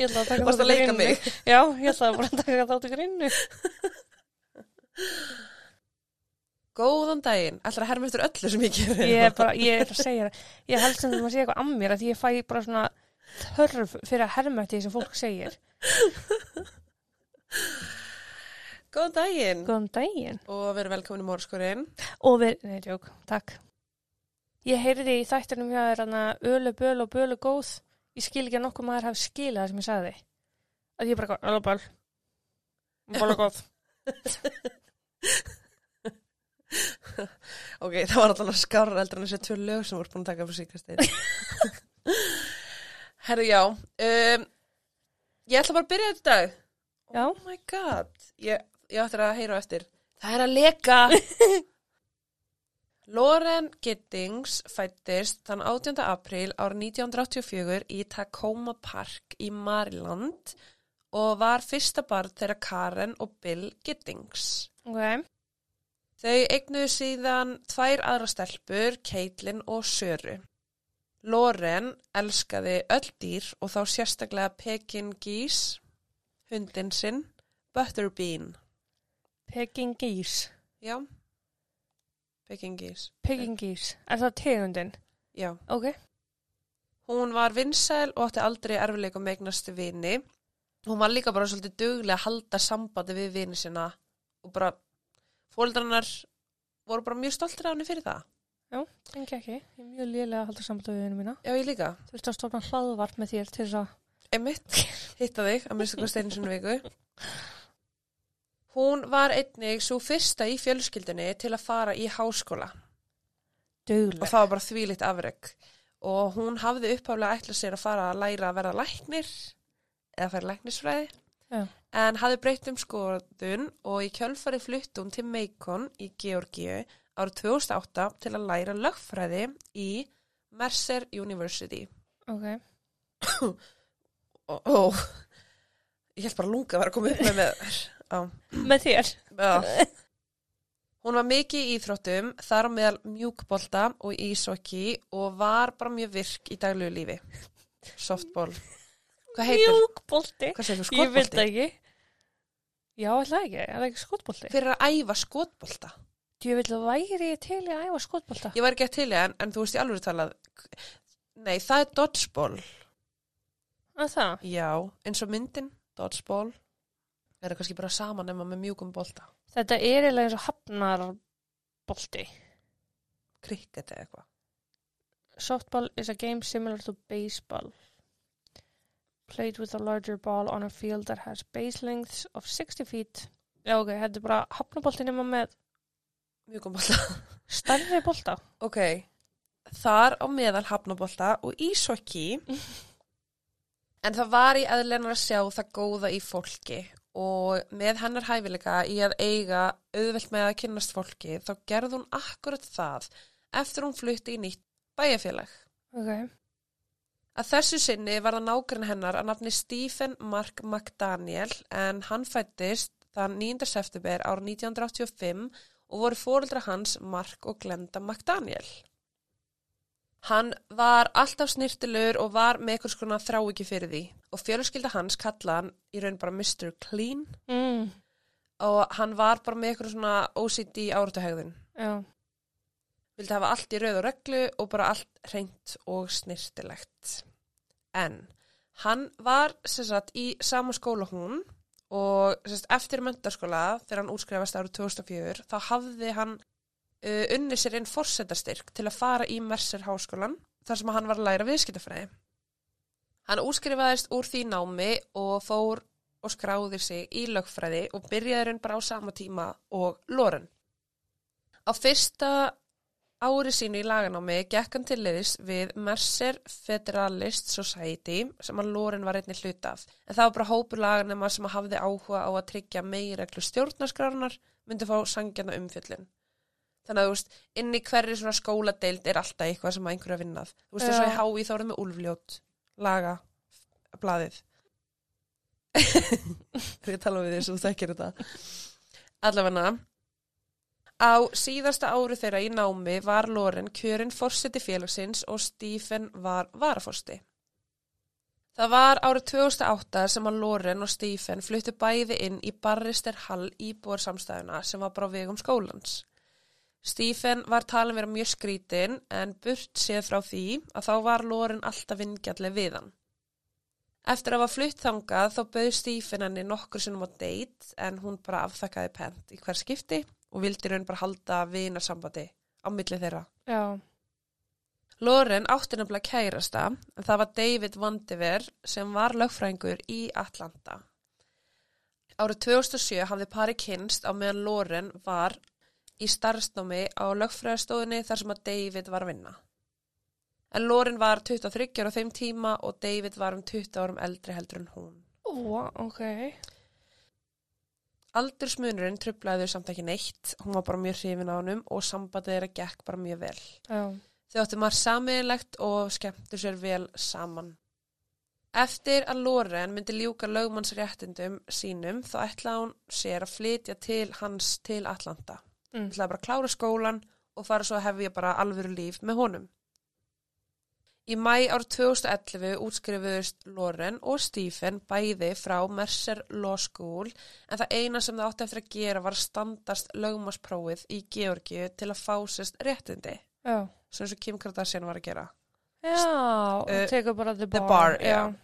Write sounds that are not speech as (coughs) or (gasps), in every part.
Ég ætla að taka Varstu að leika mig? Já, ég ætla bara að taka þátt í grinnu. Góðan daginn, ætlar að herma eftir öllu sem ég gerir. Ég er bara, ég er að segja það. Ég held sem þú maður segja eitthvað að mér að ég fæ bara svona þörf fyrir að herma eftir því sem fólk segir. Góðan daginn Góðan daginn. og verið velkomin í mórskurinn. Og við, nei, tjók, takk. Ég heyrði í þættunum hjá þér hana ölu, bölu og bölu góð. Ég skil ekki að nokkuð maður hafi skilað það sem ég sagði. Að ég bara, ölu, böl. Bölu góð. (laughs) Ok, það var alltaf skárar eldur en þessi tvö lög sem voru búin að taka fyrir síkastegin. (laughs) Herru, já. Um, ég ætla bara að byrja þetta dag. Já. Oh my god. Ég, ég ætla að heyra á eftir. Það er að leka. (laughs) Lauren Giddings fættist þann 18. apríl árið 1984 í Tacoma Park í Maryland og var fyrsta barn þeirra Karen og Bill Giddings. Ok. Þau eignuðu síðan tvær aðra stelpur, Caitlin og Söru. Lauren elskaði öll dýr og þá sérstaklega Pekin Geese, hundin sinn, Butterbean. Peking Geese. Já, Pekin Geese. Peking Geese. Er það tegundin? Já. Ok. Hún var vinsæl og átti aldrei erfileikum með eignastu vini. Hún var líka bara svolítið duglega að halda sambandi við vini sinna og bara fóldrarnar voru bara mjög stoltir af henni fyrir það. Engi ekki. Ég er mjög lélega að halda samband við vinnu mína. Já, ég líka. Þú veist að stofna hlaðvart með þér til þess að... Emmitt, hitta þig að minnst eitthvað steinu sinni viku. Hún var einnig svo fyrsta í fjölskyldunni til að fara í háskóla og Dugleg. það var bara þvílitt afreg og hún hafði uppháflega ætlað sér að fara að læra að verða læknir eða færa læknisfræði Já. en hafði breytt um skoðun og í kjölfari flutt hún til Macon í Georgíu árið 2008 til að læra lögfræði í Mercer University Ok. (coughs) og, og ég held bara að lunga að vera að koma upp með með þér Já. Með þér? Já. Hún var mikið í íþróttum, þar meðal mjúkbolta og ísokki og var bara mjög virk í daglegu lífi. Softball. Hvað heitir? Mjúkbolti. Hvað segir þú? Ég veit Skotbolti? ekki. Já, alltaf ekki. Er það ekki skotbolti? Fyrir að æfa skotbolta. Ég vil að væri ég til að æfa skotbolta. Ég var ekki að til í en, en þú veist ég alveg talað. Nei, það er dodgeball. Að það? Já, eins og myndin, dodgeball. Er það kannski bara saman nema með mjúkum bolta? Þetta er eiginlega eins og hafnarbolti. Krikket eða eitthvað. Softball is a game similar to baseball. Played with a larger ball on a field that has base lengths of 60 feet. Já, ok, þetta er bara hafnabolti nema með Mjúkum bolta. (laughs) stærri bolta. Ok, þar á meðal hafnabolta og ísokki (laughs) en það var í eðlennar að sjá það góða í fólki og með hennar hæfileika í að eiga auðvelt með að kynnast fólki þá gerði hún akkurat það eftir hún flutti í nýtt bæjarfélag. Ok. Að þessu sinni var það nágrinn hennar að nafni Stephen Mark McDaniel en hann fættist þann 9. september ára 1985 og voru fóreldra hans Mark og Glenda McDaniel. Hann var alltaf snirtilur og var með eitthvað skona þrá ekki fyrir því og fjölskylda hans kalla hann í raun bara Mr. Clean Mm, og hann var bara með eitthvað svona OCD áratuhegðun. já. vildi hafa allt í rauð og reglu og bara allt reynt og snirtilegt. En hann var sem sagt í sama skóla hún og sagt, eftir möndaskóla þegar hann útskrifast árið 2004 þá hafði hann uh, unni sér inn forsetastyrk til að fara í Mercer háskólan þar sem hann var að læra viðskiptafræði. Hann útskrifaðist úr því námi og fór og skráði sig í lögfræði og byrjaði raun bara á sama tíma og Loren. Á fyrsta ári sínu í laganámi gekk hann til liðis við Mercer Federalist Society sem að Loren var einnig hlut af. En það var bara hópur laganema sem hafði áhuga á að tryggja megireglu stjórnarskrárunar myndi fá sangjana umfjöllin. Þannig að þú veist, inn í hverju svona skóladeild er alltaf eitthvað sem að einhverju að vinnað. Þú veist, þess að í hái þá er það með úlfljót, laga, blaðið. (laughs) Þegar ég tala við þér svo þú þekkir þetta. Allavega, Á síðasta ári þeirra í námi var Loren kjörinn fórseti félagsins og Stephen var varaforsti. Það var árið 2008 sem að Loren og Stephen fluttu bæði inn í Barrister Hall íbúarsamstæðuna sem var bara vegum skólans. Stephen var talin vera mjög skrítin en burt séð frá því að þá var Loren alltaf vingjalleg við hann. Eftir að hafa flutt þangað þá bauð Stephen henni nokkur sinnum á date en hún bara afþakkaði pent í hver skipti og vildi raun bara halda vinarsambandi á milli þeirra. Já. Loren átti nefnilega kærasta en það var David Vandiver sem var lögfræðingur í Atlanta. Árið 2007 hafði pari kynst á meðan Loren var í starfsnámi á lögfræðastofunni þar sem að David var að vinna. En Loren var 23 ára á þeim tíma og David var um 20 árum eldri heldur en hún. Ó, ok. Aldursmunurinn trublaði þau samt ekki neitt, hún var bara mjög hrifin á honum og sambandið þeirra gekk bara mjög vel. Já. Þau áttu marg samiðilegt og skemmtu sér vel saman. Eftir að Loren myndi ljúka lögmannsréttindum sínum þá ætlaði hún sér að flytja til hans til Atlanta. Mm. ætlaði bara að klára skólan og fara svo að hefja bara alvöru líf með honum. Í mæ ár 2011 útskrifuðust Loren og Stephen bæði frá Mercer Law School en það eina sem það átti eftir að gera var standast lögmásprófið í Georgiu til að fásist réttindi, Já. sem eins og Kim Kardashian var að gera. Já, og Uh, tekur bara the bar. The bar, já.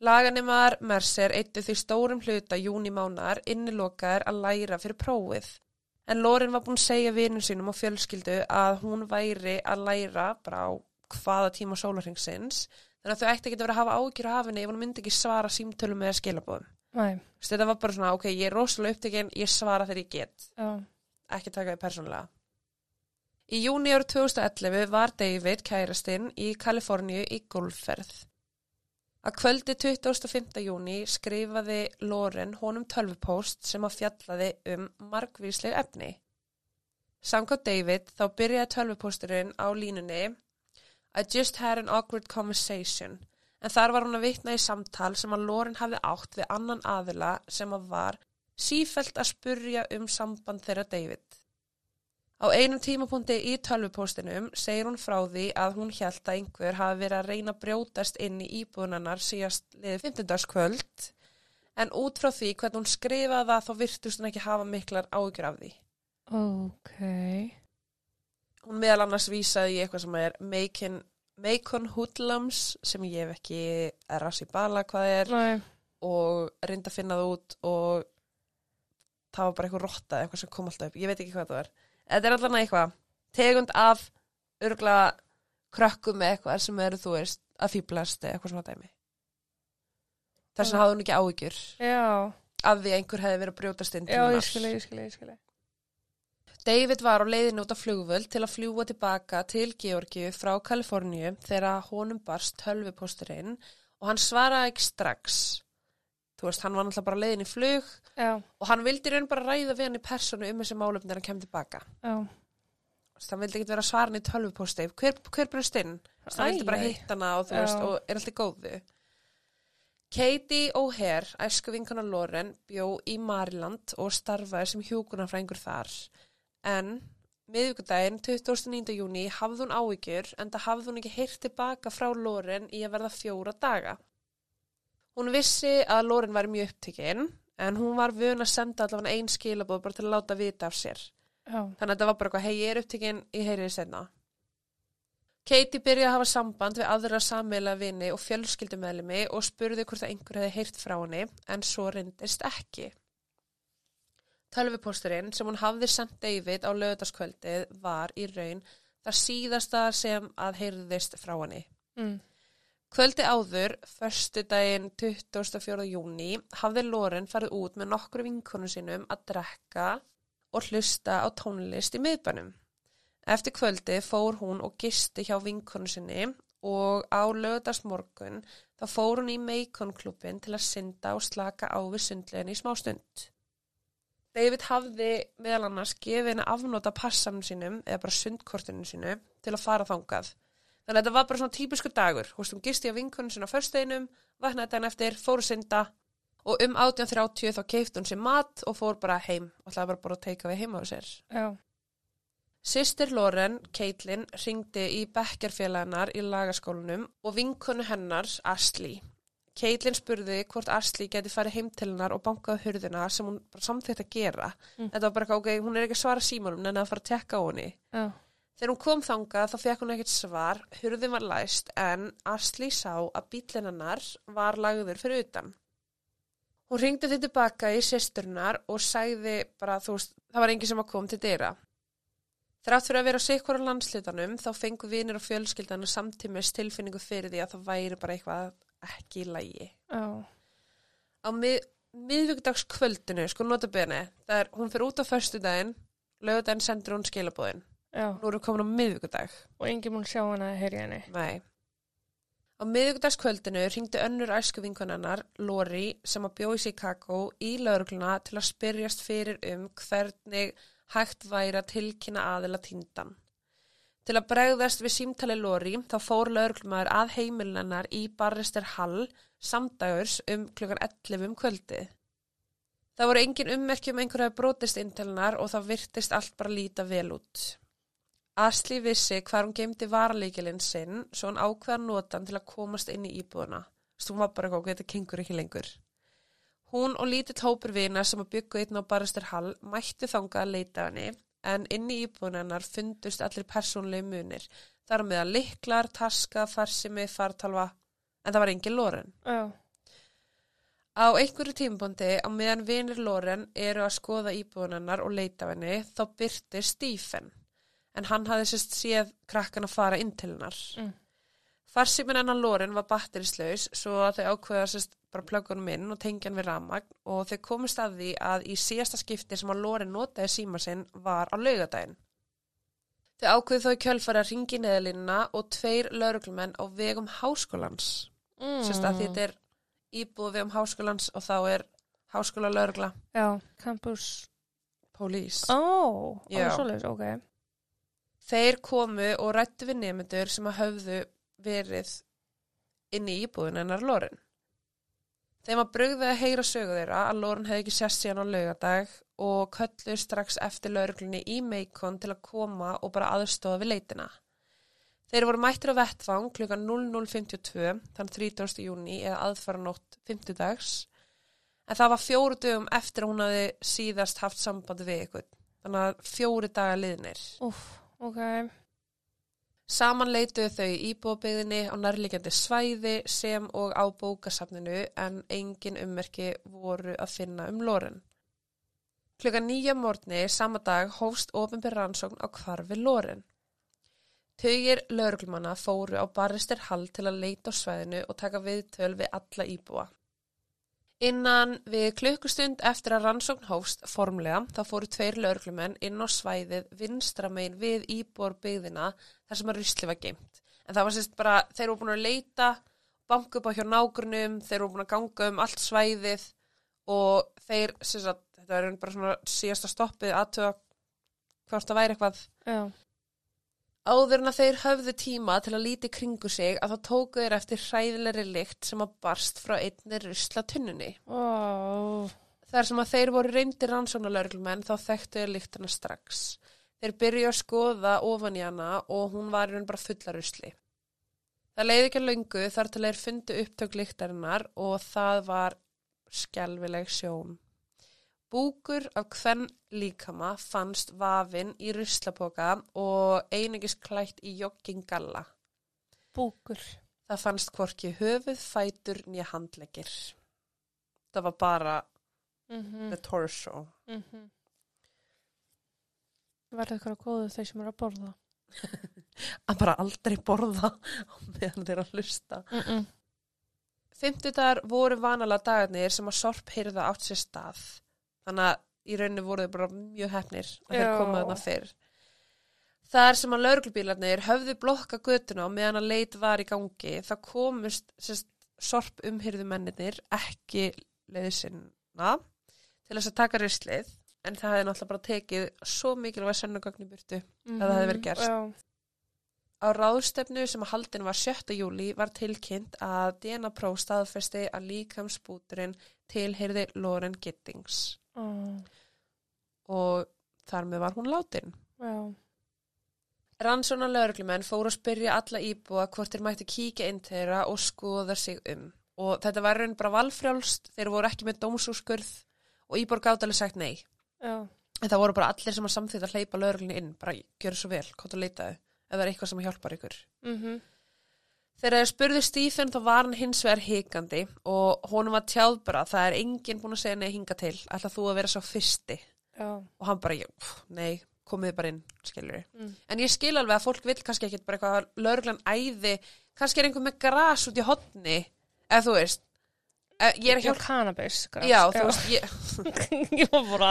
Laganimar Mercer eittu því stórum hluta júnimánar innilokaðir að læra fyrir prófið. En Loren var búin að segja vinum sínum og fjölskyldu að hún væri að læra bara á hvaða tíma sólarhengsins. Þannig að þau ætti ekki að vera að hafa ágjur af henni ef hún myndi ekki svara símtölum eða skilabóðum. Þetta var bara svona, ok, ég er rosalega upptekinn, ég svara þegar ég get. já. Ekki taka því persónulega. Í júni árið 2011 var David kærastinn í Kaliforníu í golfferð. Að kvöldi 25. júni skrifaði Loren honum tölvupóst sem að fjallaði um margvísleg efni. Samkvæmt David þá byrjaði tölvupósturinn á línunni I just had an awkward conversation en þar var hún að vitna í samtal sem að Loren hafði átt við annan aðila sem að var sífelt að spurja um samband þeirra David. Á einum tímapunkti í tölvupóstinum segir hún frá því að hún hjælt að einhver hafi verið að reyna að brjótast inn í íbúðunarnar síðast liðið 15. kvöld en út frá því hvernig hún skrifaði það þá virtust hún ekki hafa miklar ágjur af því. Ok. Hún meðal annars vísaði í eitthvað sem er Macon, Macon Hoodlums sem ég hef ekki rassi bala hvað er Nei, og reyndi að finna það út og það var bara eitthvað rotta eitthvað sem kom alltaf upp, ég veit ekki hvað það var þetta er allan eitthvað tegund af örgla krökkum með eitthvað sem eru þú veist að fýblast eða eitthvað svona dæmi þess vegna hafði hún ekki áhyggjur af því einhver hefði verið að brjótast inn til Já, ég skilji, ég skilji, ég skilji. David var á leiðinu út af flugvöld til að fljúa tilbaka til Georgiu frá Kaliforníu þegar honum barst tölvupósturinn og hann svaraði ekki strax. Þú veist, hann var náttúrulega bara á leiðinu í flug Já, og hann vildi raun bara ræða við hann í personu um þessi málefni þegar hann kemur tilbaka. Hann vildi ekki vera hann í tölvupósti. Hver, hver brust inn? Hann vildi bara hitta hana og þú veist, og er alltaf góðu. Katie O'Hare, æsku vinkona Loren, bjó í Mariland og starfaði sem hjúkunarfrængur þar. En miðvikudaginn 29. júni hafði hún áhyggjur en það hafði hún ekki heyrt tilbaka frá Loren í að verða fjóra daga. Hún vissi að Loren var mjög upptikinn en hún var vön að senda allavega einn skilabóð bara til að láta vita af sér. Já, Þannig að þetta var bara eitthvað, hei, ég er upptikinn, ég heyri þið senna. Katie byrjaði að hafa samband við aðra sammeila vini og fjölskyldumæðlimi og spurði hvort að einhver hefði heyrt frá henni, en svo reyndist ekki. Tölvupósturinn sem hún hafði sendt David á lögutaskvöldið var í raun þar síðasta sem að heyrðist frá henni. mm. Kvöldi áður, förstu daginn 24. júni, hafði Loren farið út með nokkru vinkonu sínum að drekka og hlusta á tónlist í miðbænum. Eftir kvöldi fór hún og gisti hjá vinkonu sinni og á lögdagsmorgun þá fór hún í Macon-klubin til að synda og slaka á við sundlegin í smá stund. David hafði meðal annars gefið henni afnóta passanum sínum eða bara sundkortinu sínu til að fara þangað. Þannig að þetta var bara svona típisku dagur. Þú veist, hún gisti á vinkunum sinna á fösteinum, vaknaði daginn eftir, fór synda og um 1830 þá keifti hún sér mat og fór bara heim og ætlaði bara bara að teika við heima á sér. Já. Sýstir Loren, Caitlin, ringdi í bekkjarfélaginar í lagaskólanum og vinkonu hennar, Ashley. Caitlin spurði hvort Ashley geti farið heim til hennar og bankaði hurðina sem hún bara samþýtt að gera. Mm. Þetta var bara ok, hún er ekki að svara símanum en að fara að tekka á henni. Já. Þegar hún kom þangað þá fekk hún ekkert svar, hurðin var læst en Ashley sá að bílinn hennar var lagður fyrir utan. Hún ringdi því tilbaka í sýsturnar og sagði bara, þú veist, það var enginn sem að koma til dyra. Þrátt fyrir að vera á sikkvara landslutanum þá fengu vinir og fjölskyldan og samtímis tilfinningu fyrir því að það væri bara eitthvað ekki í lægi. Já. Á mið, miðvíkudagskvöldinu, sko notabene, það er, hún fyrir út á föstudaginn, lögudaginn sendur hún skilabóðin. Já. Nú erum við komin á miðvíkudag. Og enginn múl sjá hana að heyri henni. Nei. Á miðvíkudagskvöldinu ringdi önnur æsku vinkonennar, Lori, sem að bjó í Chicago í laurugluna til að spyrjast fyrir um hvernig hægt væri að tilkynna aðila tindan. Til að bregðast við símtali Lori þá fór lauruglumæður að heimilinnar í Barrister Hall samdagurs um klukkan 11 um kvöldið. Það voru engin ummerki um einhverja brotist inntelinar og það virtist allt bara líta vel út. Asli vissi hvar hún geymdi varalíkilinn sinn svo hann ákveða notan til að komast inn í íbúðuna. Svo hún var bara eitthvað, þetta kengur ekki lengur. Hún og lítill hópur vina sem að byggja einn á Barrister Hall mætti þangað að leita henni en inn í íbúðunar fundust allir persónlegi munir. Þar með að liklar, taska, farsimi, fartalva en það var engin Loren. Já. Á einhverju tímbondi á meðan vinir Loren eru að skoða íbúðunarnar og leita henni þá byrti Stephen en hann hafði sérst séð krakkan að fara inn til hennar. Mm. Farsíminn hennar Loren var batterislaus svo að þau ákveða sérst bara plöggunum inn og tengja hann við ramagn og þau komist að því að í síðasta skipti sem að Loren notaði síma sinn var á laugadaginn. Þau ákveðu þó í kjölfara ringi neðalínuna og tveir lauruglumenn á vegum háskólans. Mm. Sérst að þetta er íbúð vegum háskólans og þá er háskóla laurugla Já. Campus. pólís. Ó. Oh. Ó, svoleiðis, ok. Þeir komu og rættu við nefndur sem að höfðu verið inn í íbúðun hennar Loren. Þeim að brugði að heyra sögu þeirra að Loren hefði ekki sérst síðan á laugadag og köllu strax eftir lauruglunni í Meikon til að koma og bara aðstofa við leitina. Þeir voru mættir á vettvang klukkan 00.52 þann 30. júni eða aðfara nótt 50 dags en það var fjóru dögum eftir að hún hafi síðast haft sambandi við ykkur. Þannig að fjóri daga liðnir. Úf, ok. Saman leituðu þau í íbúðbyggðinni á nærliggjandi svæði sem og á bókasafninu en engin ummerki voru að finna um Loren. Klukka nýja morgni sama dag hófst ofinbyr rannsókn á hvarfi Loren. Tugir lauruglumanna fóru á Barrister Hall til að leita á svæðinu og taka viðtöl við alla íbúa. Innan við klukkustund eftir að rannsókn hófst formlega þá fóru tveir lauruglumenn inn á svæðið vinstra megin við íbúar byggðina þar sem að rusli var geimt. En það var sérst bara, þeir eru búin að leita, banka upp á hjá nágrunum, þeir eru búin að ganga um allt svæðið og þeir, sérst að þetta er bara svona síðasta stoppið aðtöða hvort það væri eitthvað Já. Áður en að þeir höfðu tíma til að líti kringu sig að þá tóku þeir eftir hræðilegri lykt sem að barst frá einni rusla tunnunni. Ó. Þar sem að þeir voru reyndir rannsóknarlaurglumenn þá þekktu þeir lyktina strax. Þeir byrju að skoða ofan í hana og hún var í raun bara fulla rusli. Það leiði ekki að löngu þar til þeir fundu upptök lyktarinnar og það var skelvileg sjón. Búkur af hvern líkama fannst vafinn í ruslapoka og einingis klætt í joggingalla. Búkur. Það fannst hvorki höfuð, fætur nýja handleggir. Það var bara Mm the torso. mm -hmm. Verður ykkur að góðu þeir sem eru að borða? (laughs) Að bara aldrei borða meðan þeir að hlusta. Mm. Fymtudagar voru vanalega dagarnir sem að sorp heyrða átt sér stað. Þannig að í rauninu voru þeir bara mjög hefnir að þeir koma þarna fyrr. Þar sem að lauruglubílarnir höfðu blokka götuna og meðan að leit var í gangi, það komust sérst, sorp umhyrðu mennir ekki leiði sinna til þess að taka rislið, en það hefði náttúrulega bara tekið svo mikilvæg sennugagn í burtu. það hefði verið gert. Já. Á ráðstefnu sem að haldin var 7. júli var tilkynnt að DNA próf staðfesti að líkamsbúturinn tilheyrði Lauren Giddings Ó, og þar með var hún látin. já. Rannsóna lauruglumenn fóru að spyrja alla íbúa hvort þeir mætti kíkja inn þeirra og skoða sig um. Og þetta var raun bara valfrjálst, þeir voru ekki með dómsúskurð og íbúar gátt alveg sagt nei. Já, En það voru bara allir sem að samþýtt að hleypa lauruglunni inn, bara gjöru svo vel, hvað þú leitaðu, ef það er eitthvað sem hjálpar ykkur. mhm, Þegar þeir spurðu Stephen þá var hann hins vegar hikandi og honum var tjáð bara það er enginn búin að segja nei hinga til, ætla þú að vera svo fyrsti. já. Og hann bara, "Já, pff, nei, komið bara inn, skilur Mm. En ég skil alveg að fólk vil kannski ekkit bara eitthvað lauruglan æði, kannski er einhver með gras út í hotni, eða þú veist, ég er að Já, hjálpa, cannabis. gras. já, þú veist, ég, (laughs) ég var bara,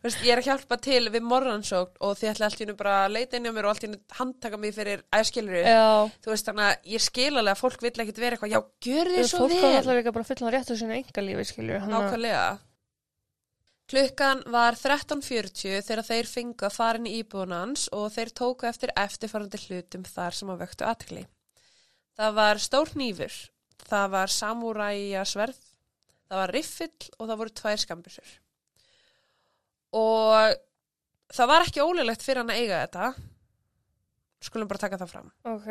Þú veist, ég er að hjálpa til við morgansókn og þið ætla allt í hennu bara að leita inn á mér og allt í hennu handtaka mig fyrir æskiluru. já. Þú veist, þannig að ég skil alveg að fólk vill ekkit vera eitthvað, já, gjör þið svo Fólk var vel. alltaf líka bara fullan rétt á sínu engalífi, skilju. Nákvæmlega. Klukkan var 13.40 þegar þeir fara inn í íbúðunans og þeir tóku eftir eftirfarandi hlutum þar sem að vöktu aðtekli. Það var stór hnífur, það var samúræja sverð, það var riffill og það voru tvær skambisur. Og það var ekki ólulegt fyrir hann að eiga þetta. Skulum bara taka það fram. Ok,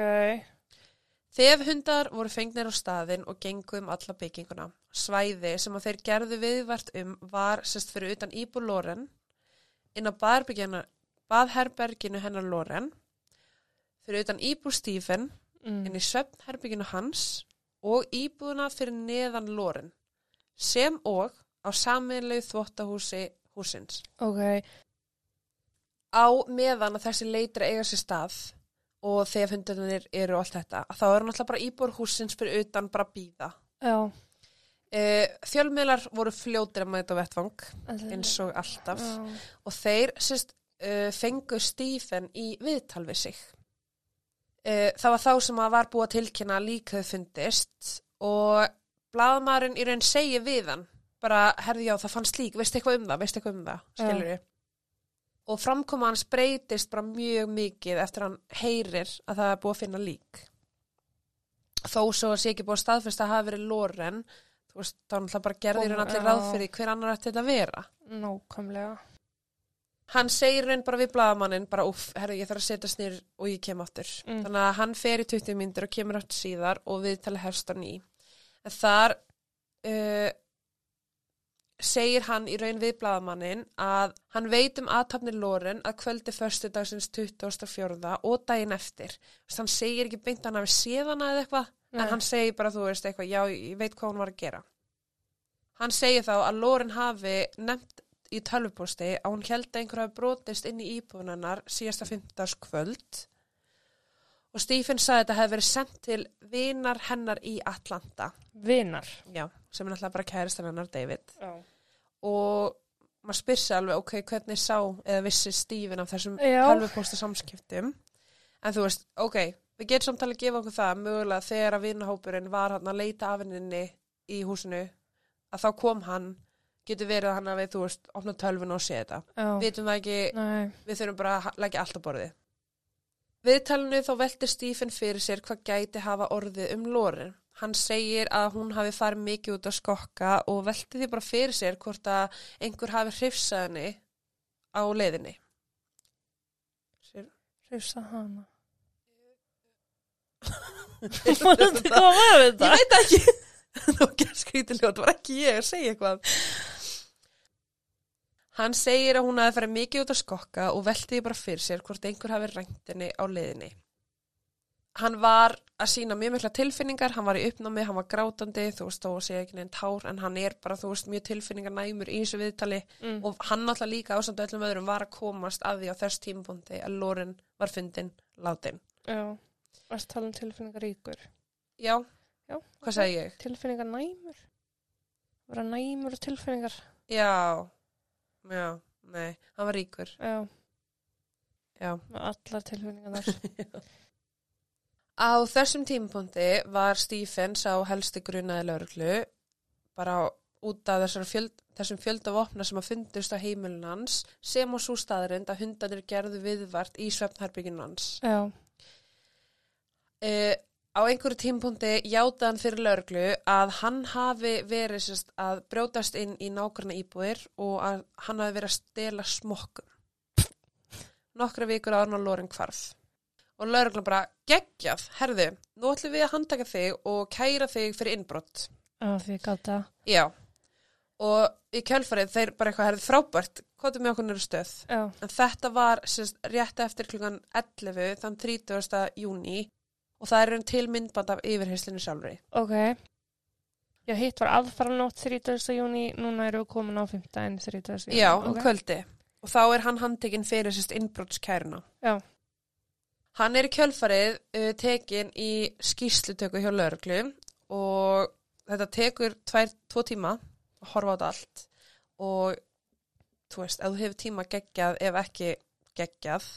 Þef hundar voru fengnir á staðin og gengu um alla bygginguna. Svæði sem að þeir gerðu viðvart um var sérst fyrir utan íbú Loren, inn á baðherberginu, hennar Loren, fyrir utan íbú Stephen, mm. inn í svefnherberginu hans og íbúðuna fyrir neðan Loren, sem og á saminlegu þvottahúsi húsins. ok, Á meðan að þessi leitur eiga sér stað og þegar hundarnir eru allt þetta, þá eru náttúrulega bara íbúr húsins fyrir utan bara býða. já. Uh, fjölmiðlar voru fljótir að mæta Allir- eins og alltaf Já. og þeir sérst, uh, fengu Stephen í viðtal við sig. Uh, það var þá sem að var búið að tilkynna líka fundist og blaðmaðurinn í raun segi við hann bara, herði já, það fannst lík, veistu eitthvað um það, veistu eitthvað um það, skilur við. Og framkoma hans breytist bara mjög mikið eftir hann heyrir að það er búið að finna lík. Þó svo sé ekki búið að staðfesta að hafa verið Loren, þú veist, þá er náttúrulega bara gerðir hann allir ráð fyrir hver annar ætti þetta að vera. Nákvæmlega. Hann segir raun bara við blaðamannin, bara uff, herru, ég þarf að setja snýr og ég kem aftur. Mm. Þannig að hann fer í 20 myndir og kemur aftur síðar og við tala hefst á ný. En þar uh, segir hann í raun við blaðamannin að hann veit um aðtapnir Loren að kvöldi förstu dagsins 24. og daginn eftir. Þess, hann segir ekki beint að hann hafi séð hana eða eitthvað, Nei. en hann segir bara, þú veist, eitthvað, já, ég veit hvað hann var að gera. Hann segir þá að Loren hafi nefnt í tölvupósti að hún held að einhver hafi brotist inn í íbúðunarnar síðasta 15. kvöld og Stephen sagði að þetta hefði verið sendt til vinar hennar í Atlanta, Vinar. já, sem er náttúrulega bara kæristan hennar David Já. og maður spyr sig alveg, ok, hvernig sá eða vissi Stephen af þessum tölvupósta samskiptum en þú veist, ok, við getum samtalið að gefa okkur það mögulega þegar að vinahópurinn var hann að leita af henninni í húsinu að þá kom hann getur verið hann að við, þú veist, opna tölvun og sé þetta. Já. Vitum það ekki, Nei. við þurfum bara að leggja allt á borðið. Viðtalinu þá veltir Stephen fyrir sér hvað gæti hafa orðið um Loren. Hann segir að hún hafi farið mikið út að skokka og velti því bara fyrir sér hvort að einhver hafi hrifsað henni á leiðinni. Sér, Hrifsa hana. Ég veit ekki. Var ekki skrítilega, það var ekki ég að segja eitthvað. Hann segir að hún hafi farið mikið út að skokka og velti því bara fyrir sér hvort einhver hafi rænt henni á leiðinni. Hann var að sína mjög mikla tilfinningar, hann var í uppnámi, hann var grátandi, þú veist, að segja ekki neinn tár, en hann er bara, þú veist, mjög tilfinningar næmur í þessu viðtali Mm. og hann náttúrulega líka ásamt öllum öðrum var að komast að því á þess tímapunkti að Loren var fundin látin. Já. Varst tala um tilfinningar ríkur. Já, Já. hvað segi ég? Tilfinningar næmur. Vera næmur og tilfinningar. Já, já, nei, hann var ríkur, Já. já. Með allar tilfinningar þar. (laughs) Á þessum tímapunkti var Stephen sá helsti grunaði lauruglu bara út af fjöld, þessum fjölda vopna sem að fundust á heimilin hans sem á svo staðrind að hundanir gerðu viðvart í svefnherbygginu hans. Já. E, á á einhverju tímpunkti játaði hann fyrir lögreglu að hann hafi verið sérst, að brjótast inn í nákvæmna íbúðir og að hann hafi verið að stela smokkum. Nokkra vikur áður en Loren hvarf. Og lögreglan bara geggjað, herðu, nú ætlum við að handtaka þig og kæra þig fyrir innbrott. Já, því gáta. Já, og í kjölfarið þeir bara eitthvað herðu frábært, er með okkur nýru stöð? Já, En þetta var sérst, rétt eftir klukkan 11 þann 30. júni og það er raun til myndband af yfirheyslinu sjálfri. ok. Já, hitt var aðfaranótt 30. júni, núna erum við komin á 15. 30. júni. Já, um ok. kvöldi. Og þá er hann handtekinn fyrir sérst innbrottskæruna. Já, Hann er í kjölfarið uh, tekinn í skýrslutöku hjá lauruglu og þetta tekur tvær, tvo tíma að horfa á þetta allt og þú veist, ef þú hefur tíma geggjað ef ekki geggjað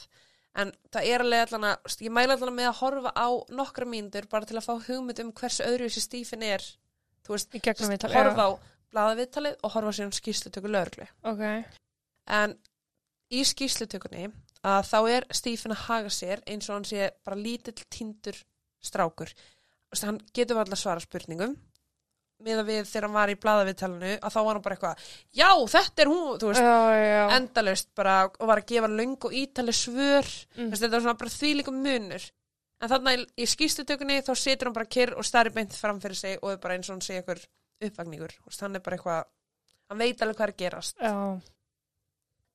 en það er alveg allan að, ég mæla allan með að horfa á nokkra mínútur bara til að fá hugmynd um hversu öðru þessi stífin er þú veist, í gegnum við horfa á blaðaviðtalið og horfa síðan skýrslutöku lauruglu Ok, en í skýrslutökunni að þá er Stephen að haga sér eins og hann sé bara lítill tindur strákur. Hann getur alltaf svara spurningum með að við þegar hann var í blaðaviðtalinu að þá var hann bara eitthvað, já þetta er hún, þú veist, já, já. endalaust bara og var að gefa löng og ítali svör, Mm. mm. þetta var svona bara þvílíkum munur. En þarna í, skýrslutökunni þá situr hann bara kyrr og starri beint fram fyrir sig og er bara eins og hann sé eitthvað veist, hann er bara eitthvað, hann veit alveg hvað er gerast. Já,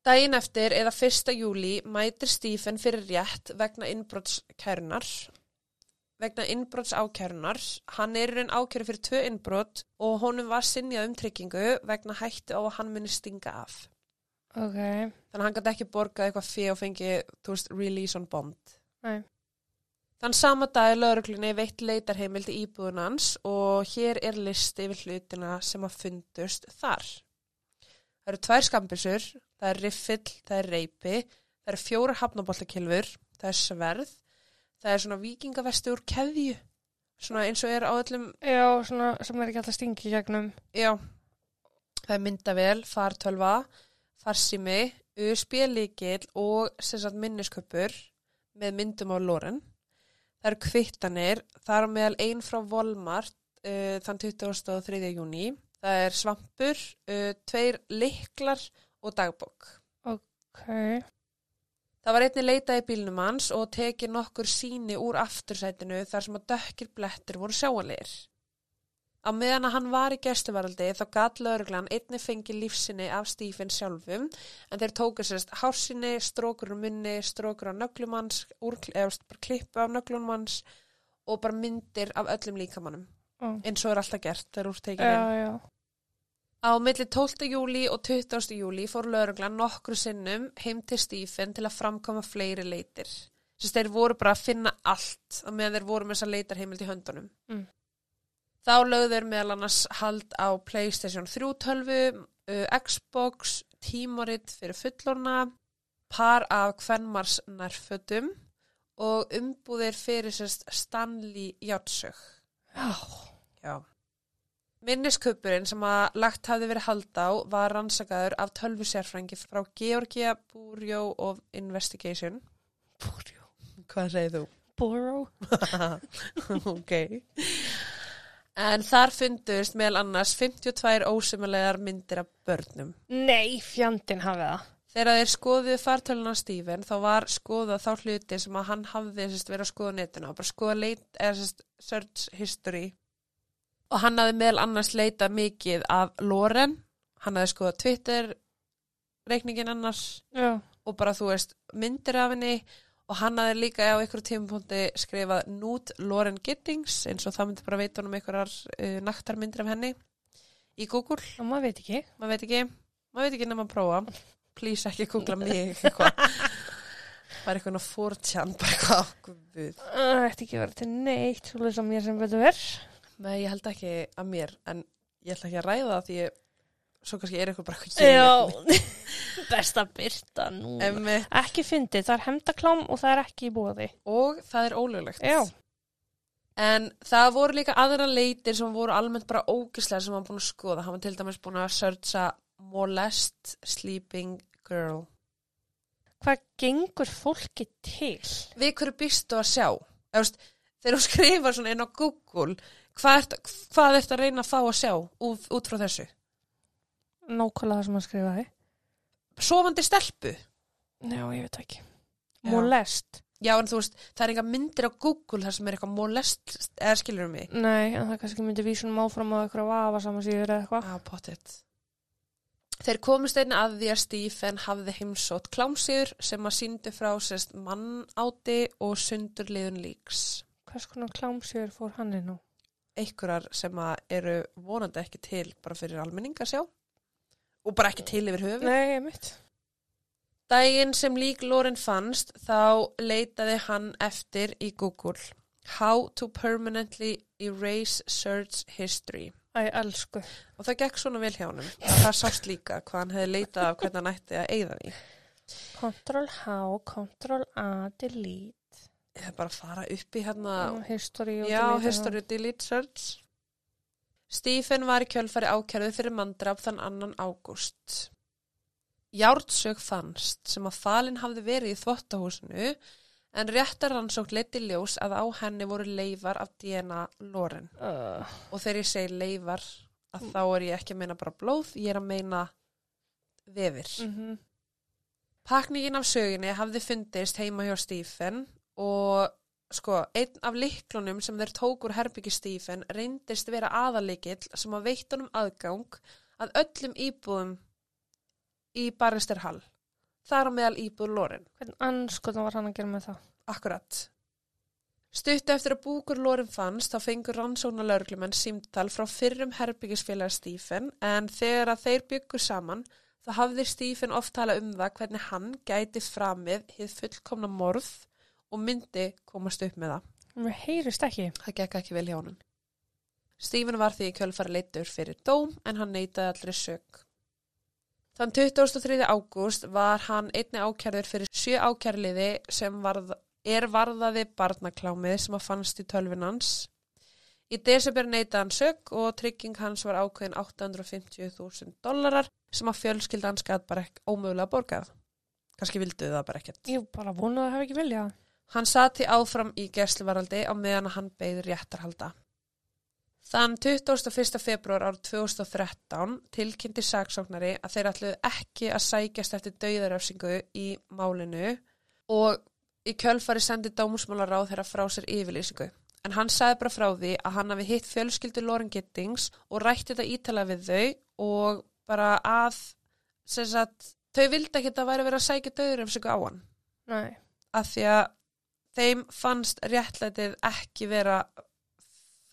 Dæin eftir eða 1. júli mætir Stephen fyrir rétt vegna innbrottskærunar. Vegna innbrottsákærunar. Hann er raun ákæru fyrir tvö innbrott og honum var sinjað um tryggingu vegna hættu á að hann muni stinga af. ok. Þannig hann gæti ekki borgað eitthvað fyrir og fengi, þú veist, release on bond. Nei. Þann sama dag er lauruglunni veitt leitarheimildi íbúðun hans og hér er listi yfir hlutina sem að fundust þar. Það eru tvær skambisur, það er riffill, það er reypi, það eru fjóra hafnaboltakilfur, það er sverð, það er svona vikingavesti úr keðju, svona eins og er á öllum, Já, svona sem er ekki alltaf stingi gegnum. já, það er myndavél, fartölva, farsimi, USB-líkil og minnisköpur með myndum á Loren. Það eru kvittanir, það er á meðal ein frá Volmart uh, þann 23. júni. Það er svampur, uh, tveir liklar og dagbók. Ok. Það var einnig leitað í bílnum hans og tekið nokkur síni úr aftursætinu þar sem að dökkir blettur voru sjáanlegir. Á meðan að hann var í gæstuvaraldi þá gat lauruglan einnig fengið lífsinni af Stephen sjálfum en þeir tóku sérst hársinni, strókur á munni, strókur á nöglum hans, úr, eða bara klippu af nöglum hans og bara myndir af öllum líkamannum Ó. eins og er alltaf gert þegar úr tekið inn. Já, já. Á milli 12. júli og 20. júli fór lauruglan nokkru sinnum heim til Stephen til að framkoma fleiri leitir. Þess þeir voru bara að finna allt á meðan þeir voru með þessa leitarheimild í höndunum. Mm. Þá lögðu þeir meðal annars hald á Playstation 3 tölvu, uh, Xbox, tímaritt fyrir fullorna, par af kvenmars nærfötum og umbúðir fyrir sérst Stanley Játsög. Já. Já. Minnisköpurinn sem að lagt hafði verið hald á var rannsakaður af tölvusérfrængi frá Georgia Bureau of Investigation. Búrjó. Hvað segir þú? Búrjó. (laughs) ok. En þar fundust meðal annars 52 ósumulegar myndir af börnum. Nei, fjandinn hafið það. Þegar þeir skoðuðu fartöluna Stephen þá var skoðað þá hluti sem að hann hafði sérst, verið að skoða á netinu og bara skoða leit, eða sérst, search history og hann hafði meðal annars leitað mikið af Loren, hann hafði skoðað Twitter reikningin annars Já. og bara þú veist myndir af henni og hann hafði líka á ykkur tímapunkti skrifað Nút Loren Gittings eins og það myndi bara veita honum einhverjar uh, naktarmyndir af henni í Google, Og maður veit ekki. maður veit ekki maður veit ekki nema að prófa please ekki googla mig (laughs) eitthvað bara eitthvað fórtjan bara guð. Það ætti ekki vera til neitt, svo lesa mér sem betur verð. Nei, ég held ekki að mér en ég ætla ekki að ræða það því ég, svo kannski er eitthvað bara eitthvað Já. (laughs) Besta byrta nú. Einmitt. Ekki fyndið, það er hemdaklám og það er ekki í bóði. og það er ólöglegt Já. en það voru líka aðra leitir sem voru almennt bara ógislega sem hann búin að skoða hann var til dæmis búin að searcha molest sleeping girl Hvað gengur fólki til? við hverju býstu að sjá þegar þú (laughs) skrifar svona inn á Google hvað ert, hvað ert að reyna að fá að sjá út, út frá þessu nákvæmlega það sem hann skrifaði. sofandi stelpu Já, ég veit ekki. Já. Molest. já en þú veist, það er enga myndir á Google þar sem er eitthvað molest eða skilur mig Nei, en það kannski myndi vísunum áfram á eitthvað vafa saman síður eða eitthvað. á pottet þeir komist einni að því að Stephen hafði heimsótt klámsýður sem að síndi frá sérst mannáti og sundurliðun líks Hvers konar klámsjör fór hann inn á? Einhverjar sem eru vonandi ekki til bara fyrir almenning að sjá og bara ekki til yfir höfu Nei, ég mitt. Dægin sem lík Loren fannst þá leitaði hann eftir í Google How to permanently erase search history Æ, elsku. og það gekk svona vel hjá honum það sást líka hvað hann hefði leitað af hvernig hann ætti að eigða því Ctrl H, Ctrl A, delete. Bara fara upp í hérna og history og já, history delete search. Stephen var í kjölfari ákjærðu fyrir mandrap þann annan ágúst. Járnsög fannst sem að falinn hafði verið í þvottahúsinu en réttar rannsókn leiti ljós að á henni voru leifar af DNA Loren. Uh, og þegar ég segi leifar að þá er ég ekki að meina bara blóð, ég er að meina vefir. mm Pakningin af söginni hafði fundist heima hjá Stephen og sko, einn af liklunum sem þeir tók úr herbyggi Stephen reyndist vera aðalikill sem að veitt honum aðgang að öllum íbúðum í Barrister Hall. Þar á meðal íbúð Loren. Hvernig anskotan var hann að gera með það? Akkurat. Stuttu eftir að búkur Loren fannst þá fengur rannsóna laurglumenn símtal frá fyrrum herbyggisfélaga Stephen en þegar að þeir byggur saman þá hafði Stephen oft tala um það hvernig hann gæti framið hið fullkomna morð og myndi komast upp með það. Mér heyrist ekki. Það gekk ekki vel hjá honum. Stephen var því í kjölfari leittur fyrir dóm en hann neitaði allri sög. Þann 23. ágúst var hann einni ákjærður fyrir sjö ákjærliði sem varð, er varðaði barnaklámið sem að fannst í tölvinans. Í desember neitaði hann sög og trygging hans var ákveðin 850.000 dollarar sem að fjölskylda hans gæt bara ekki ómögulega borgað. Kannski vildu það bara ekkert. Ég bara vonaði að það hef ekki viljað. Hann sati áfram í gæsluvaraldi á meðan hann beigð réttarhalda. Þann 21. februar árið 2013 tilkynnti saksóknari að þeir ætluðu ekki að sækjast eftir dauðaröfsingu í málinu og í kjölfari sendi dómusmálar á þeirra frá sér yfirlýsingu. En hann sagði bara frá því að hann hafi hitt fjölskyldu Loren Gittings og rætti þetta ítala við þau og bara að sagt, þau vildi ekki að það væri verið að sækja dauðaröfsingu á hann Nei. af því að þeim fannst réttlætið ekki vera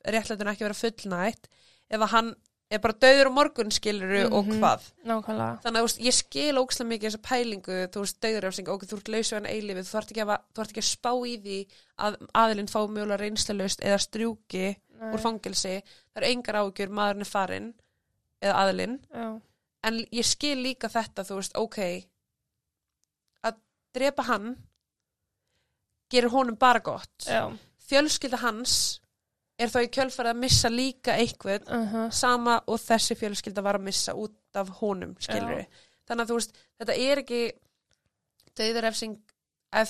réttlætinu ekki vera fullnætt ef að hann er bara döður á morgun skiluru og Mhm. hvað Nákvæmlega. þannig að ég skil ókslega mikið þessa pælingu þú veist, döðurafsing, ok, þú ert lausu en eilífið þú þarft ekki, að- að spá í því að aðilinn fá mjögulega reynslalaust eða strjúki Nei. úr fangilsi það eru engar ágjur, maðurinn er farinn eða aðilinn en ég skil líka þetta, þú veist, ok að drepa hann gerir honum bara gott Já. fjölskylda hans er þá í kjölfarið að missa líka eitthvað Uh -huh. sama og þessi fjölskylda var að missa út af honum, þannig að þú veist, þetta er ekki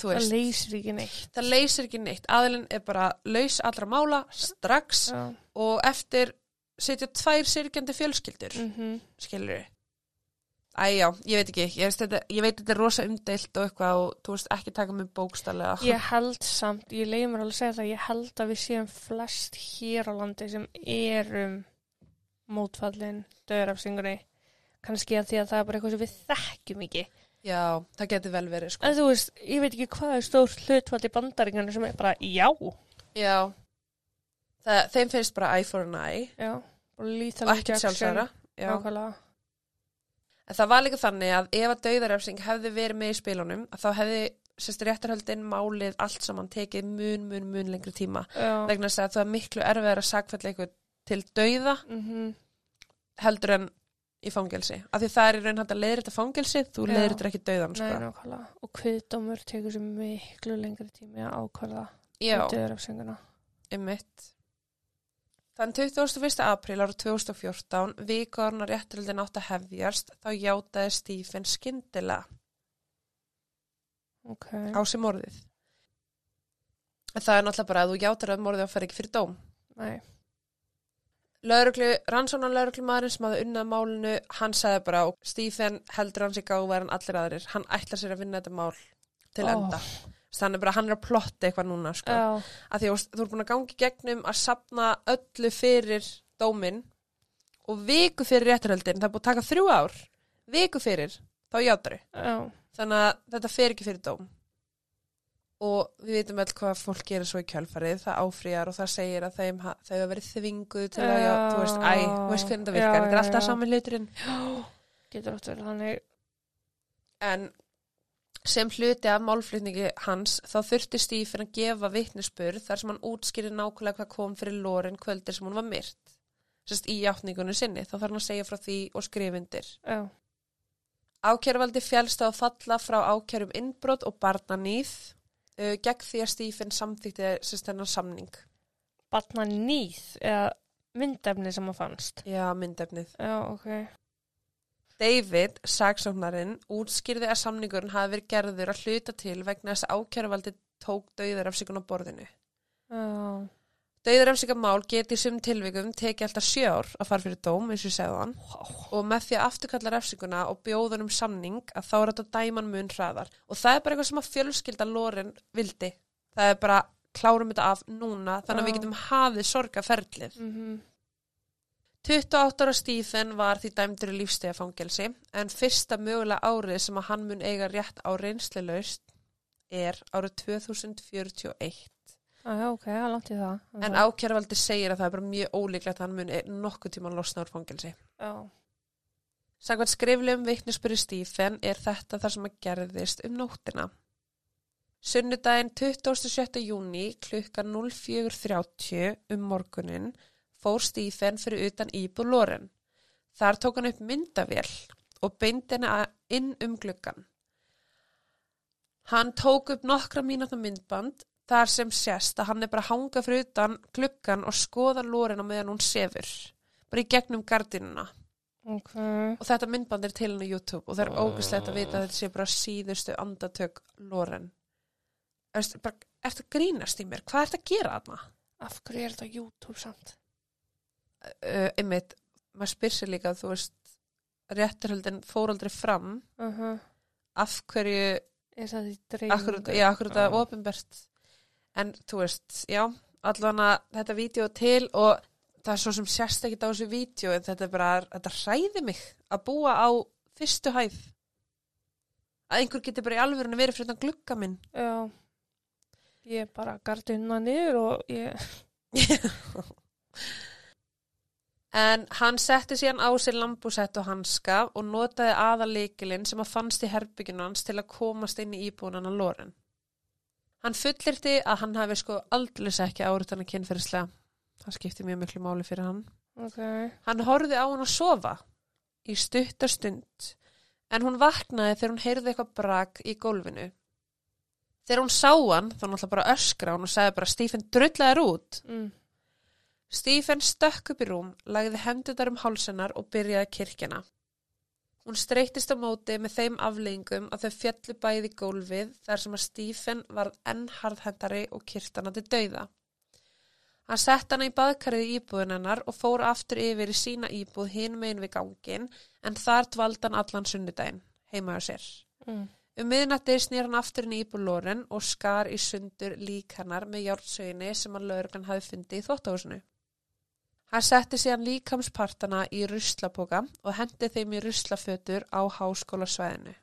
þú Það leysir ekki neitt. það leysir ekki neitt aðilinn er bara laus allra mála strax Já. og eftir setja tvær sirkjandi fjölskyldur Mm -hmm. skilur Æjá, ég veit ekki, ég, þetta, ég veit þetta er rosa umdeilt og eitthvað og þú veist ekki taka mig bókstallega Ég held samt, ég leiði mér alveg að segja það, ég held að við séum flest hér á landi sem erum mótfallin döðrafsingunni. Kannski að því að það er bara eitthvað sem við þekkjum ekki. Já, það getur vel verið sko En þú veist, ég veit ekki hvað er stór hlutfall í bandaríkjana sem er bara já. Já, það, þeim finnst bara eye for an eye Já, og sjálfsæra Já. Nákvæmlega. En það var líka þannig að ef að dauðarefsing hefði verið með í spilunum þá hefði sérst réttarhöldin málið allt saman tekið mun, mun, mun lengri tíma Já. vegna þess að það er miklu erfiðar að sakfælla eitthvað til dauða Mm heldur en í fangelsi af því það er í raun hægt að leiðir þetta fangelsi þú Já. leiðir þetta ekki dauðan Nei, sko. Og kviðdómur tekur sér miklu lengri tími að ákvarða Já, döðrafsinguna. einmitt Þann 21. apríl ára 2014 vikorna réttarhöldin átt að hefjast þá játaði Stephen skyndilega Ok. á sem orðið. Það er náttúrulega bara að þú játar að morðið og fer ekki fyrir dóm. Nei. Lauruglu, rannsónan lauruglumadurinn sem hafði unnað málinu, hann sagði bara og Stephen heldur hans í gáðverð en allir aðrir. Hann ætlar sér að vinna þetta mál til Ó. enda. Þannig bara hann er að plotta eitthvað núna, sko. Já. Að því þú er búin að gangi gegnum að sapna öllu fyrir dóminn og viku fyrir réttarhöldin, það er búin að taka þrjú ár, viku fyrir, þá játaru. Já. Þannig að þetta fer ekki fyrir dóm. Og við vitum öll hvað fólk gerir svo í kjölfarið, það áfrýjar og það segir að þeim, þau hafa verið þvinguð til að, já, Já. þú veist, æ, þú veist hvernig það Já, virkar, þetta er já, alltaf já. saman hluturinn. (gasps) Getur átt vel, þannig. En sem hluti af málflutningi hans, þá þurfti Stífin að gefa vitnisspurð þar sem hann útskýri nákvæmlega hvað kom fyrir Loren kvöldir sem hún var myrt. Sest í játningunni sinni, þá þarf hann að segja frá því og skrifundir. Já. Ákjæruvaldi fjælst á að falla frá ákjærum innbrot og barnanýð uh, gegn því að Stífin samþýtti sérst þennan samning. Batna nýð eða myndefni sem að fannst. Já, myndefnið. Já, ok. David, sagsóknarinn, útskýrði að samningurinn hafi verið gerður að hluta til vegna þess að ákjæruvaldi tók dauðar af sig á borðinu. Já. Dauðarefsingamál geti í sum tilvikum tekið alltaf sjö ár að fara fyrir dóm, eins og ég segði hann, og með því að afturkalla refsinguna og bjóðunum samning að þá er þetta dæman mun hraðar. Og það er bara eitthvað sem að fjölskylda Loren vildi. Það er bara, klárum þetta af núna, þannig að við Já. getum hafið sorgaferlið. Mm 28 ára Stephen var því dæmdur í lífstegafangelsi, en fyrsta mögulega árið sem að hann mun eiga rétt á reynslilaust er árið 2041. Já, ok, það er langt í það. En ákjæravaldi segir að það er bara mjög ólíklegt að hann mun nokkuð tíman losna úr fangelsi. Já. Sagvært skriflegum vitnisbyrju Stífen er þetta þar sem að gerðist um nóttina. Sunnudaginn 27. júni klukkan 04.30 um morgunin fór Stífen fyrir utan íbúð Loren. Þar tók hann upp myndavél og beindi henni inn um gluggan. Hann tók upp nokkra mínúta myndband þar sem sést að hann er bara að hanga fyrir utan gluggan og skoða Loren á meðan hún sefur. Bara í gegnum gardinuna. Ok. Og þetta myndband er til henni á YouTube og það er ógæslegt að vita að þetta sé bara síðustu andatök Loren. Ertu bara, ertu grínast í mér? Hvað ertu að gera þarna? Af hverju er þetta YouTube samt? Uh, einmitt, maður spyr sér líka, þú veist, réttarhöldin fór aldrei fram. Uh -huh. Af hverju, Er það í dreifingu? akkur, já, akkur þetta Já. er ofinbært. En þú veist, já, allan að þetta vídeo til og það er svo sem sérst ekki á þessu vídeo en þetta er bara, þetta hræði mig að búa á fyrstu hæð. Að einhver getur bara í alvörinu verið fyrir þetta glugga minn. Já. Ég er bara gardina niður og ég... (laughs) (laughs) En hann setti síðan á sér lambúsett og hanska og notaði aðalikilinn sem að fannst í herbygginu hans til að komast inn í íbúinan að Loren. Hann fullirti að hann hafi sko aldrei ekki árið hann að kynferðislega. Það skipti mjög miklu máli fyrir hann. Ok. Hann horfði á hann að sofa í stutta stund en hún vaknaði þegar hún heyrði eitthvað brak í gólfinu. Þegar hún sá hann þá náttúrulega bara öskra hún og sagði bara Stephen drullaðir út. Mm. Stephen stökk upp í rúm, lagði hendurnar um hálsennar og byrjaði kirkjana. Hún streytist á móti með þeim afleggingum að þau fjallu bæði gólfið þar sem að Stephen varð enn harðhendari og kyrtana til dauða. Hann sett hana í baðkarið í íbúðin hennar og fór aftur yfir í sína íbúð hinn megin við gangin en þar dvaldi hann allan sunnudaginn, heima á sér. Mm. Um miðnætti snýr hann aftur inn í íbúð Loren og skar í sundur lík hennar með járnsöginni sem hann lögurgan hafi fundið í þóttahúsinu. Hann setti síðan líkamspartana í ruslapoka og hendi þeim í ruslafötur á háskólasvæðinu.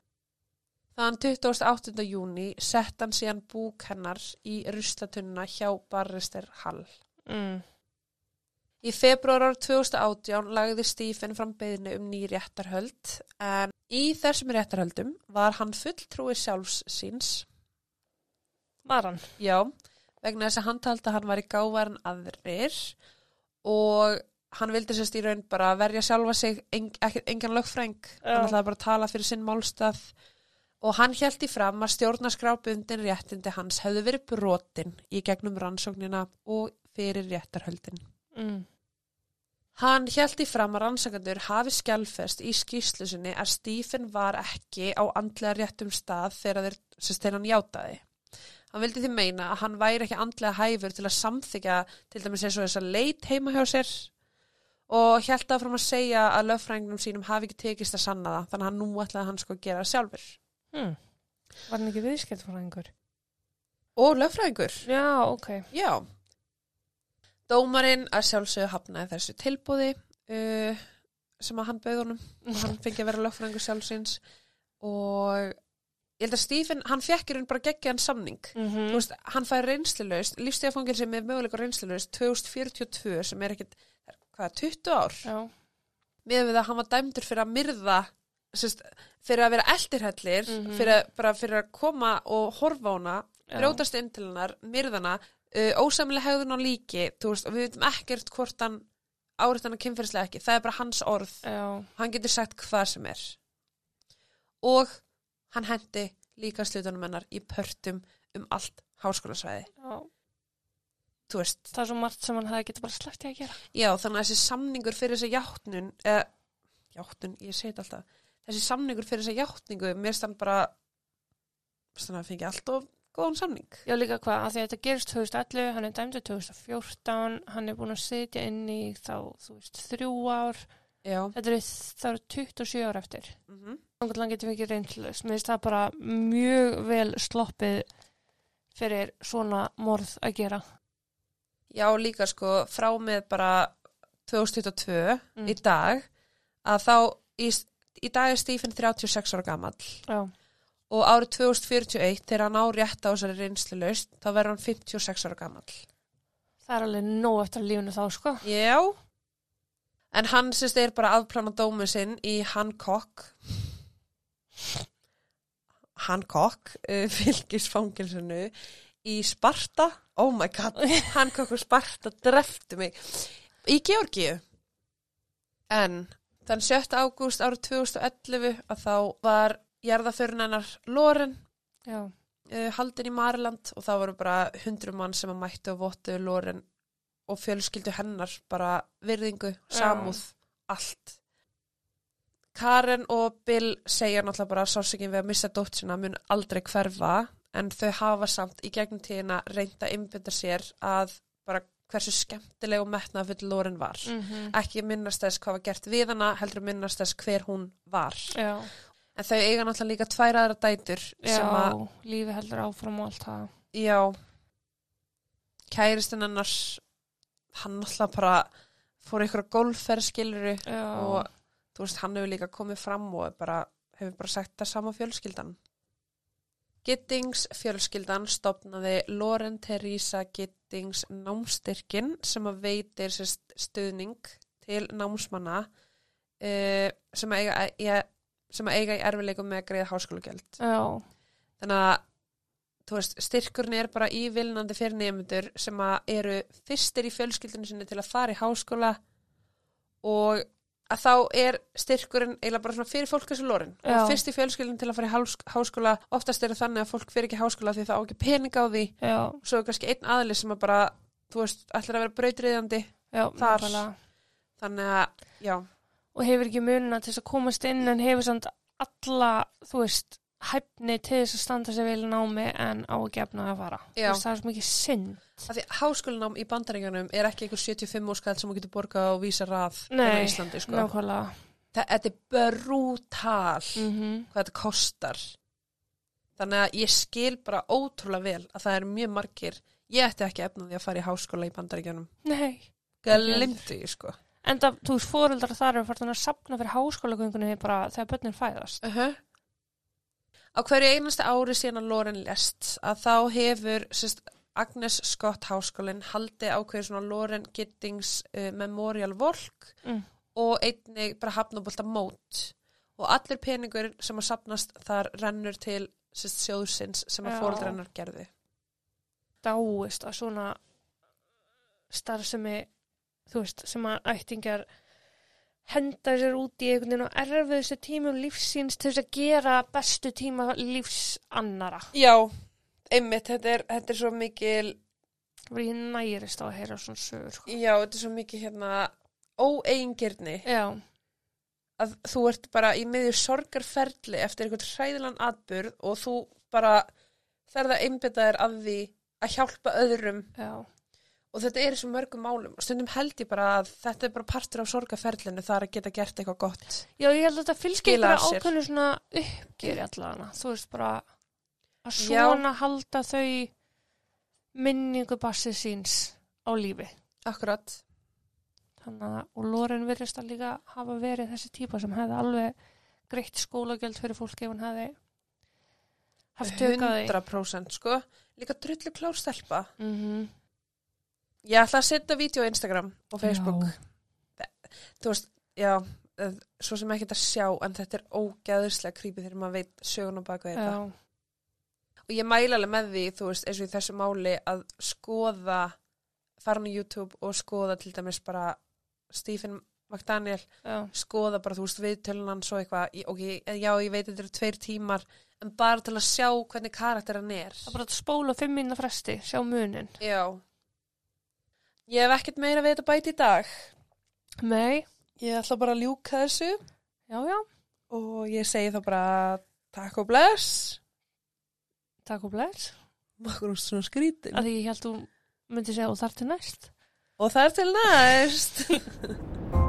Þann 28. júni sett hann síðan búk hennar í ruslatunna hjá Barrister Hall. Mm. Í februar ár 2018 lagði Stephen fram beðinu um ný réttarhöld en í þessum réttarhöldum var hann fulltrúi sjálfs síns, Var hann? já, vegna þess að hann taldi að hann var í gávaran aðrir og hann vildi sérst í raun bara verja sjálfa sig, en, engan lögfræng, Já. hann ætlaði bara að tala fyrir sinn málstað og hann held í fram að stjórnarskrábundin réttindi hans hefðu verið brotin í gegnum rannsóknina og fyrir réttarhöldin. Mm. Hann held í fram að rannsakandur hafi skjálfest í skýrslu sinni að Stephen var ekki á andlega réttum stað þegar þeir, sem þegar hann játaði. Hann vildi því meina að hann væri ekki andlega hæfur til að samþykja til dæmis eins og þess að leit heima hjá sér og held áfram að segja að löffræðingnum sínum hafi ekki tekist að sanna það þannig að nú ætlaði hann sko að gera það sjálfur Hmm. Var hann ekki viðskiptfræðingur? og löffræðingur Já, ok. Já. Dómarinn að sjálfsögðu hafnaði þessu tilbúði uh, sem að hann bauð honum og hann fengi að vera lögfræðingur sjálfsins og ég held að Stephen, hann fekkir hann bara geggjaðan samning. Mm Þú veist, hann fær reynslulegust, lífstíðafangil sem er möguleika reynslulegust 2042 sem er ekkit, hvað, 20 ár Já. með við að hann var dæmdur fyrir að myrða sérst, fyrir að vera eldirhellir Mhm. fyrir, að- bara fyrir að koma og horfa á hana brjótast inn til hennar, myrðana uh, ósamlega hegðun á líki veist, og við veitum ekkert hvort hann áriðt hann að kynferðislega ekki, það er bara hans orð Já. hann getur sagt hvað sem er og hann hendi líka slutunum hennar í pörtum um allt háskólasvæði Já. þú veist, Það er svo margt sem hann hefði getið bara sleppt í að gera. já þannig að þessi samningur fyrir þessa játnun eða, játnun, ég segi þetta alltaf þessi samningur fyrir þessa játningu mér stann bara stann að fengi allt of góðan samning Já, líka hvað, að því að þetta gerist 2011, hann er dæmdur 2014, hann er búin að sitja inn í þá, þú veist, þrjú ár. Já, Þetta það eru 27 ár eftir. mm -hmm. Þannig að getum við ekki reynslust. Mér finnst það bara mjög vel sloppið fyrir svona morð að gera. já líka sko frá með bara 2022 Mm. í dag að þá í, í dag er Stephen 36 ára gamall Já. og árið 2041 þegar hann á rétt á þessari reynslu laust þá verður hann 56 ára gamall Það er alveg nóg eftir að lífinu þá, sko. Já en hann sérst er bara aðplana dómið sinn í Hancock. Hancock uh, (laughs) fylgisfangilsinu í Sparta. Oh my god, Hancock og Sparta dreftu mig. Í Georgíu. En þann 7. ágúst árið 2011 að þá var jarðaförun hennar Loren uh, haldin í Mariland og það voru bara hundrum mann sem að mættu og vottu Loren og fjölskyldu hennar bara virðingu, samúð, allt. Karen og Bill segja náttúrulega bara að sásökin við að missa dótt sinna mun aldrei hverfa en þau hafa samt í gegnum tíðina reynda að innbynda sér að bara hversu skemmtileg og metnað fyrir Loren var. Mm Ekki minnast þess hvað var gert við hana, heldur minnast þess hver hún var. Já. En þau eiga náttúrulega líka tvær aðra dætur Já, sem að lífi heldur áfram og allt það. Já Kæristinn annars hann alltaf bara fór ykkur golfferð skiluru Já. og þú veist, hann hefur líka komið fram og bara, hefur bara sagt það sama fjölskyldan Gittings fjölskyldan stopnaði Loren Teresa Gittings námstyrkin sem að veitir stuðning til námsmanna uh, sem, að eiga, sem að eiga í erfileikum með að greiða háskólagjöld Já. þannig að veist, styrkurinn er bara ívilnandi fyrir nefndur sem eru fyrstir í fjölskyldinu sinni til að fara í háskóla og að þá er styrkurinn eiginlega bara svona fyrir fólk þessu lorin fyrst í fjölskyldinu til að fara í hás- háskóla oftast er það þannig að fólk fyrir ekki háskóla því það á ekki pening á því Já. svo er kannski einn aðli sem að bara þú veist, ætlar að vera brautriðandi Já. Þar. þannig að, já, Og hefur ekki mununa til þess að komast inn en hefur samt alla, þú veist, hæfni til þess að standa sér vel námi en á ekki efna að fara. Það er svo mikið synd. að því háskólanám í bandaríkjanum er ekki einhver 75 óskall sem þú getur borgað og vísa rað Nei, hérna á Íslandi, sko. Nákvæmlega. Þetta er brútal Mm hvað þetta kostar. Þannig að ég skil bara ótrúlega vel að það er mjög margir, ég ætti ekki efna því að fara í háskóla í bandaríkjanum. Nei. Glimtu ég sko. En það, þú veist, fóreldrar þar eru farin að sapna fyrir bara þegar börnin fæðast. Uh -huh. Á hverju einasta ári síðan að Loren lest að þá hefur sérst, Agnes Scott háskólinn haldi ákveður svona Loren Gittings uh, Memorial Volk Mm. og einnig bara hafnabólta mót og allir peningur sem að sapnast þar rennur til sérst, sjóðsins sem að Já. fóreldrennar gerði. Dáist að svona starfsemi, þú veist, sem að ættingar henda sér út í einhvern veginn og erfiðustu tímum lífsins til þess að gera bestu tíma lífs annara. Já, einmitt, þetta er, þetta er svo mikil, Það var ég nærist á að heyra svona sögur. Sko. já, þetta er svo mikil hérna óeingirni Já, að þú ert bara í miður sorgarferli eftir einhvern hræðilan atburð og þú bara þegar það einbyttaðir að því að hjálpa öðrum já, og þetta er svo mörgum málum og stundum held ég bara að þetta er bara partur af sorgaferlinu það er að geta gert eitthvað gott já, ég held að þetta fylgir Skilar bara sér. ákveðnu svona uppgjör allavega, þú veist bara að Já. svona halda þau minningu bassið síns á lífi Akkurat Þannig að, og Loren virðist að líka hafa verið þessi típa sem hefði alveg greitt skólagjöld fyrir fólk ef hann hefði haft tökaði. 100% sko líka drullu klár stelpa Mm -hmm. Ég ætla að setja vídeo á Instagram og Facebook. Þú veist, já eh, svo sem ekki að sjá en þetta er ógæðurslega creepy þegar maður veit sögun og baka þetta. Já, og ég mæla alveg með því, þú veist, eins og í þessu máli að skoða fara á YouTube og skoða til dæmis bara Stephen McDaniel já, skoða bara, þú veist, viðtölunan svo eitthvað, ok, já, ég veit þetta eru tveir tímar en bara til að sjá hvernig karakter hann er. Það er bara að spóla fimm minna fresti, sjá munin. Já Ég hef ekkert meira við þetta bæti í dag. Nei, Ég ætla bara að ljúka þessu. Já, já, og ég segi þá bara takk og bless. Takk og bless. Makkur úr svona skrítin Að því ég held þú myndi segja og þar til næst. Og það er til næst (laughs)